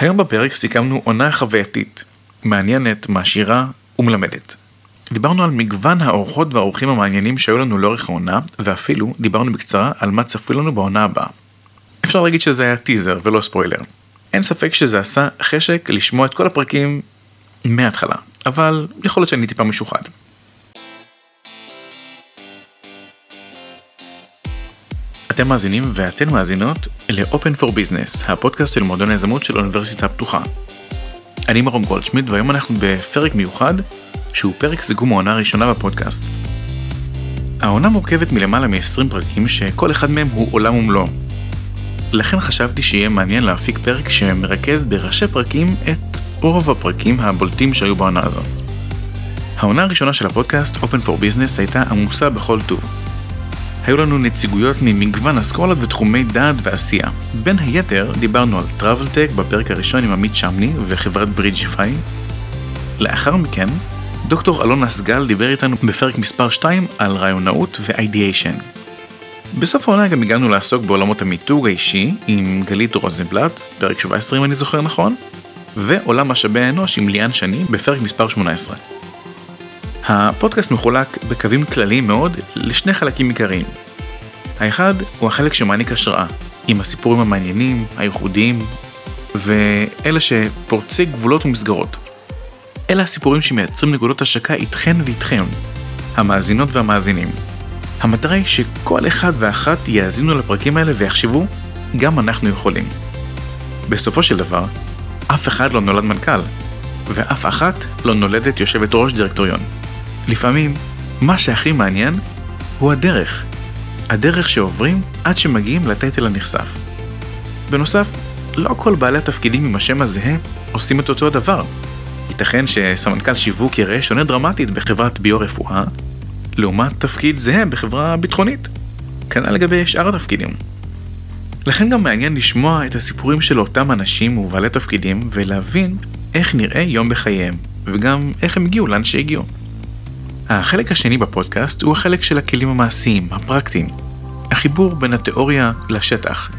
היום בפרק סיכמנו עונה חווייתית, מעניינת, מעשירה ומלמדת. דיברנו על מגוון האורחות והאורחים המעניינים שהיו לנו לאורך העונה, ואפילו דיברנו בקצרה על מה צפוי לנו בעונה הבאה. אפשר להגיד שזה היה טיזר ולא ספוילר. אין ספק שזה עשה חשק לשמוע את כל הפרקים מההתחלה, אבל יכול להיות שאני טיפה משוחד. אתם מאזינים ואתן מאזינות ל-Open for Business, הפודקאסט של מועדון היזמות של האוניברסיטה הפתוחה. אני מרום גולדשמיט והיום אנחנו בפרק מיוחד שהוא פרק סיכום העונה הראשונה בפודקאסט. העונה מורכבת מלמעלה מ-20 פרקים שכל אחד מהם הוא עולם ומלואו. לכן חשבתי שיהיה מעניין להפיק פרק שמרכז בראשי פרקים את רוב הפרקים הבולטים שהיו בעונה הזו. העונה הראשונה של הפודקאסט Open for Business הייתה עמוסה בכל טוב. היו לנו נציגויות ממגוון אסכולות ותחומי דעת ועשייה. בין היתר דיברנו על travel tech בפרק הראשון עם עמית שמני וחברת Bridgify. לאחר מכן, דוקטור אלון אסגל דיבר איתנו בפרק מספר 2 על רעיונאות ו ideation. בסוף העונה גם הגענו לעסוק בעולמות המיתוג האישי עם גלית רוזנבלט, פרק 17 אם אני זוכר נכון, ועולם משאבי האנוש עם ליאן שני בפרק מספר 18. הפודקאסט מחולק בקווים כלליים מאוד לשני חלקים עיקריים. האחד הוא החלק שמעניק השראה, עם הסיפורים המעניינים, הייחודיים, ואלה שפורצי גבולות ומסגרות. אלה הסיפורים שמייצרים נקודות השקה איתכן ואיתכם, המאזינות והמאזינים. המטרה היא שכל אחד ואחת יאזינו לפרקים האלה ויחשבו, גם אנחנו יכולים. בסופו של דבר, אף אחד לא נולד מנכ"ל, ואף אחת לא נולדת יושבת ראש דירקטוריון. לפעמים, מה שהכי מעניין הוא הדרך. הדרך שעוברים עד שמגיעים לטייטל הנכסף. בנוסף, לא כל בעלי התפקידים עם השם הזהה עושים את אותו הדבר. ייתכן שסמנכ"ל שיווק יראה שונה דרמטית בחברת ביו-רפואה, לעומת תפקיד זהה בחברה ביטחונית. כנ"ל לגבי שאר התפקידים. לכן גם מעניין לשמוע את הסיפורים של אותם אנשים ובעלי תפקידים ולהבין איך נראה יום בחייהם, וגם איך הם הגיעו לאן שהגיעו. החלק השני בפודקאסט הוא החלק של הכלים המעשיים, הפרקטיים. החיבור בין התיאוריה לשטח.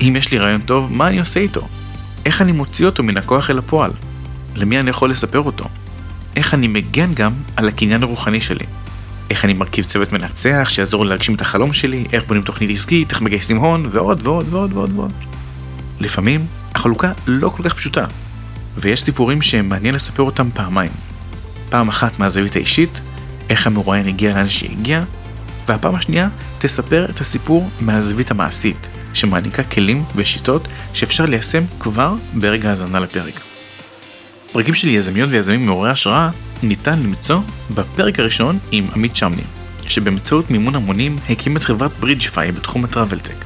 אם יש לי רעיון טוב, מה אני עושה איתו? איך אני מוציא אותו מן הכוח אל הפועל? למי אני יכול לספר אותו? איך אני מגן גם על הקניין הרוחני שלי? איך אני מרכיב צוות מנצח שיעזור לי להגשים את החלום שלי, איך בונים תוכנית עסקית, איך מגייסים הון, ועוד ועוד ועוד ועוד ועוד. לפעמים החלוקה לא כל כך פשוטה, ויש סיפורים שמעניין לספר אותם פעמיים. פעם אחת מהזווית האישית, איך המרואיין הגיע לאן שהגיע, והפעם השנייה תספר את הסיפור מהזווית המעשית, שמעניקה כלים ושיטות שאפשר ליישם כבר ברגע האזנה לפרק. פרקים של יזמיות ויזמים מעוררי השראה ניתן למצוא בפרק הראשון עם עמית שמני, שבאמצעות מימון המונים הקים את חברת ברידג'פיי בתחום הטראבלטק.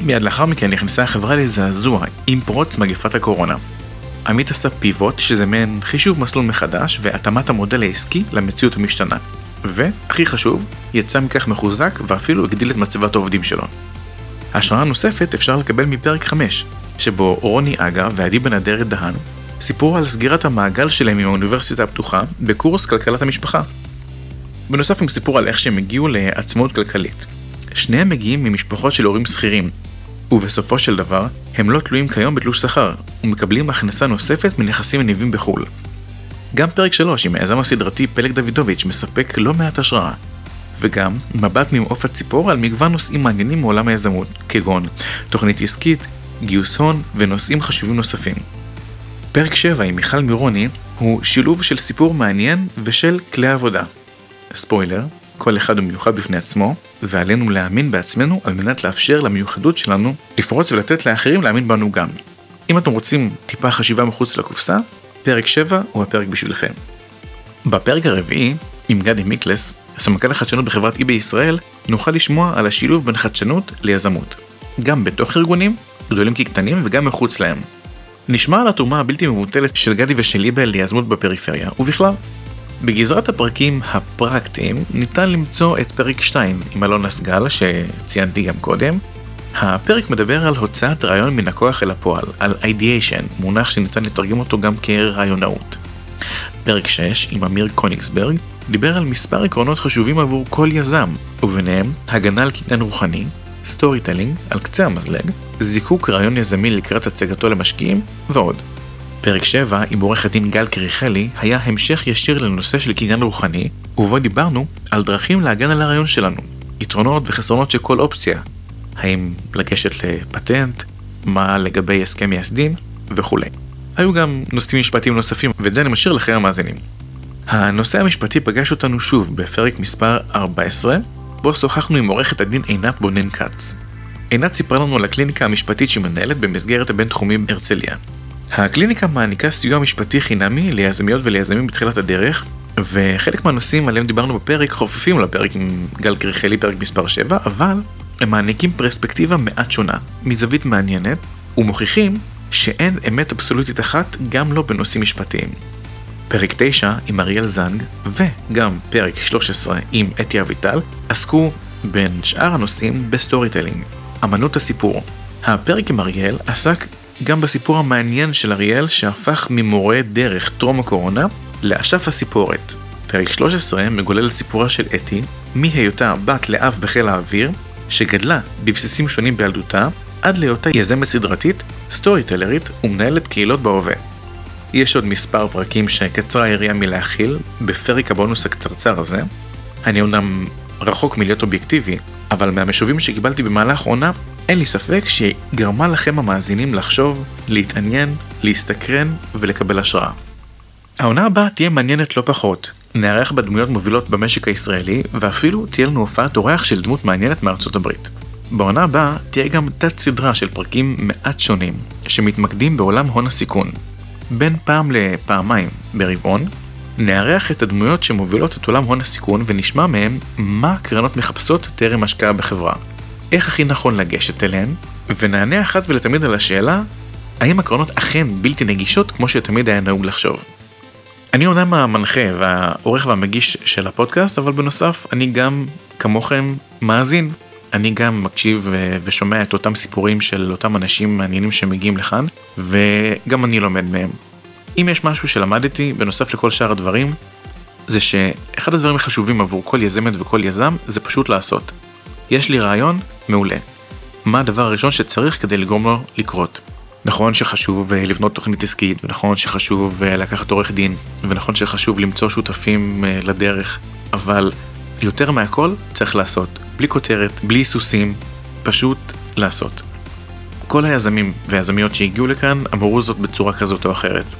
מיד לאחר מכן נכנסה החברה לזעזוע עם פרוץ מגפת הקורונה, עמית עשה פיבוט, שזה מעין חישוב מסלול מחדש והתאמת המודל העסקי למציאות המשתנה. והכי חשוב, יצא מכך מחוזק ואפילו הגדיל את מצבת העובדים שלו. השראה נוספת אפשר לקבל מפרק 5, שבו רוני אגה ועדי בן אדרת דהן סיפרו על סגירת המעגל שלהם עם האוניברסיטה הפתוחה בקורס כלכלת המשפחה. בנוסף הם סיפרו על איך שהם הגיעו לעצמאות כלכלית. שניהם מגיעים ממשפחות של הורים שכירים, ובסופו של דבר, הם לא תלויים כיום בתלוש שכר, ומקבלים הכנסה נוספת מנכסים מניבים בחו"ל. גם פרק 3 עם היזם הסדרתי פלג דוידוביץ' מספק לא מעט השראה. וגם מבט ממעוף הציפור על מגוון נושאים מעניינים מעולם היזמות, כגון תוכנית עסקית, גיוס הון ונושאים חשובים נוספים. פרק 7 עם מיכל מירוני הוא שילוב של סיפור מעניין ושל כלי עבודה. ספוילר, כל אחד הוא מיוחד בפני עצמו, ועלינו להאמין בעצמנו על מנת לאפשר למיוחדות שלנו לפרוץ ולתת לאחרים להאמין בנו גם. אם אתם רוצים טיפה חשיבה מחוץ לקופסה, פרק 7 הוא הפרק בשבילכם. בפרק הרביעי, עם גדי מיקלס, סמנכ"ל החדשנות בחברת אי בישראל, נוכל לשמוע על השילוב בין חדשנות ליזמות. גם בתוך ארגונים, גדולים כקטנים וגם מחוץ להם. נשמע על התרומה הבלתי מבוטלת של גדי ושל איבל ליזמות בפריפריה, ובכלל. בגזרת הפרקים הפרקטיים ניתן למצוא את פרק 2 עם אלון אסגל שציינתי גם קודם. הפרק מדבר על הוצאת רעיון מן הכוח אל הפועל, על ideation, מונח שניתן לתרגם אותו גם כרעיונאות. פרק 6 עם אמיר קוניגסברג דיבר על מספר עקרונות חשובים עבור כל יזם, וביניהם הגנה על קניין רוחני, storytelling על קצה המזלג, זיקוק רעיון יזמי לקראת הצגתו למשקיעים ועוד. פרק 7 עם עורך הדין גל קריכלי היה המשך ישיר לנושא של קניין רוחני, ובו דיברנו על דרכים להגן על הרעיון שלנו, יתרונות וחסרונות של כל אופציה, האם לגשת לפטנט, מה לגבי הסכם מייסדים וכולי. היו גם נושאים משפטיים נוספים, ואת זה אני משאיר לכם המאזינים. הנושא המשפטי פגש אותנו שוב בפרק מספר 14, בו שוחחנו עם עורכת הדין עינת בונן כץ. עינת סיפרה לנו על הקליניקה המשפטית שהיא מנהלת במסגרת הבינתחומי הרצליה. הקליניקה מעניקה סיוע משפטי חינמי ליזמיות וליזמים בתחילת הדרך, וחלק מהנושאים עליהם דיברנו בפרק חופפים לפרק עם גל קריכלי, פרק מספר 7, אבל הם מעניקים פרספקטיבה מעט שונה, מזווית מעניינת, ומוכיחים שאין אמת אבסולוטית אחת גם לא בנושאים משפטיים. פרק 9 עם אריאל זנג, וגם פרק 13 עם אתי אביטל, עסקו בין שאר הנושאים ב storytelling, אמנות הסיפור. הפרק עם אריאל עסק גם בסיפור המעניין של אריאל שהפך ממורה דרך טרום הקורונה לאשף הסיפורת. פרק 13 מגולל את סיפורה של אתי, מהיותה בת לאב בחיל האוויר, שגדלה בבסיסים שונים בילדותה, עד להיותה יזמת סדרתית, סטורי טלרית ומנהלת קהילות בהווה. יש עוד מספר פרקים שקצרה היריעה מלהכיל, בפרק הבונוס הקצרצר הזה. אני אומנם רחוק מלהיות אובייקטיבי, אבל מהמשובים שקיבלתי במהלך עונה, אין לי ספק שהיא גרמה לכם המאזינים לחשוב, להתעניין, להסתקרן ולקבל השראה. העונה הבאה תהיה מעניינת לא פחות. נארח בה דמויות מובילות במשק הישראלי, ואפילו תהיה לנו הופעת אורח של דמות מעניינת מארצות הברית. בעונה הבאה תהיה גם תת סדרה של פרקים מעט שונים, שמתמקדים בעולם הון הסיכון. בין פעם לפעמיים ברבעון, נארח את הדמויות שמובילות את עולם הון הסיכון ונשמע מהם מה הקרנות מחפשות טרם השקעה בחברה. איך הכי נכון לגשת אליהן, ונענה אחת ולתמיד על השאלה האם הקרנות אכן בלתי נגישות כמו שתמיד היה נהוג לחשוב. אני אומנם המנחה והעורך והמגיש של הפודקאסט, אבל בנוסף אני גם, כמוכם, מאזין. אני גם מקשיב ושומע את אותם סיפורים של אותם אנשים מעניינים שמגיעים לכאן, וגם אני לומד מהם. אם יש משהו שלמדתי, בנוסף לכל שאר הדברים, זה שאחד הדברים החשובים עבור כל יזמת וכל יזם, זה פשוט לעשות. יש לי רעיון, מעולה. מה הדבר הראשון שצריך כדי לגרום לו לקרות? נכון שחשוב אה, לבנות תוכנית עסקית, ונכון שחשוב אה, לקחת עורך דין, ונכון שחשוב למצוא שותפים אה, לדרך, אבל יותר מהכל צריך לעשות. בלי כותרת, בלי היסוסים, פשוט לעשות. כל היזמים והיזמיות שהגיעו לכאן אמרו זאת בצורה כזאת או אחרת.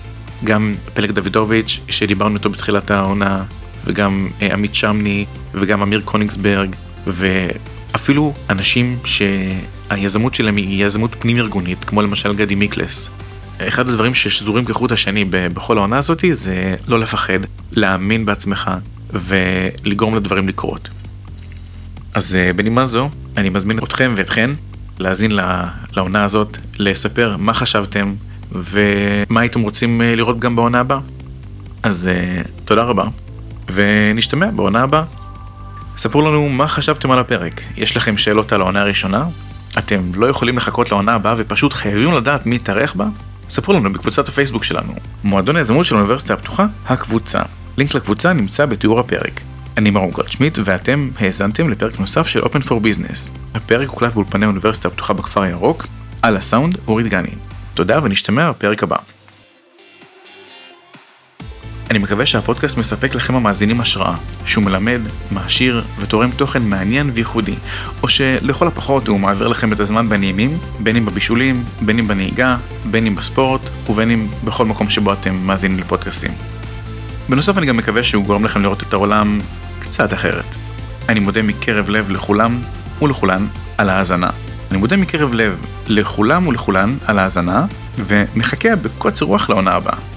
גם פלג דוידוביץ' שדיברנו איתו בתחילת העונה, וגם עמית שמני, וגם אמיר קוניגסברג, ואפילו אנשים ש... היזמות שלהם היא יזמות פנים ארגונית, כמו למשל גדי מיקלס. אחד הדברים ששזורים כחוט השני בכל העונה הזאת זה לא לפחד, להאמין בעצמך ולגרום לדברים לקרות. אז אה, בנימה זו, אני מזמין אתכם ואתכן להאזין לעונה הזאת, לספר מה חשבתם ומה הייתם רוצים אה, לראות גם בעונה הבאה. אז אה, תודה רבה, ונשתמע בעונה הבאה. ספרו לנו מה חשבתם על הפרק. יש לכם שאלות על העונה הראשונה? אתם לא יכולים לחכות לעונה הבאה ופשוט חייבים לדעת מי יתארח בה? ספרו לנו בקבוצת הפייסבוק שלנו, מועדון היזמות של האוניברסיטה הפתוחה, הקבוצה. לינק לקבוצה נמצא בתיאור הפרק. אני מרום גולדשמיט ואתם האזנתם לפרק נוסף של Open for Business. הפרק הוקלט באולפני האוניברסיטה הפתוחה בכפר הירוק, על הסאונד אורית גני. תודה ונשתמע בפרק הבא. אני מקווה שהפודקאסט מספק לכם המאזינים השראה, שהוא מלמד, מעשיר ותורם תוכן מעניין וייחודי, או שלכל הפחות הוא מעביר לכם את הזמן בנעימים, בין אם בבישולים, בין אם בנהיגה, בין אם בספורט, ובין אם בכל מקום שבו אתם מאזינים לפודקאסטים. בנוסף אני גם מקווה שהוא גורם לכם לראות את העולם קצת אחרת. אני מודה מקרב לב לכולם ולכולן על ההאזנה. אני מודה מקרב לב לכולם ולכולן על ההאזנה, ומחכה בקוצר רוח לעונה הבאה.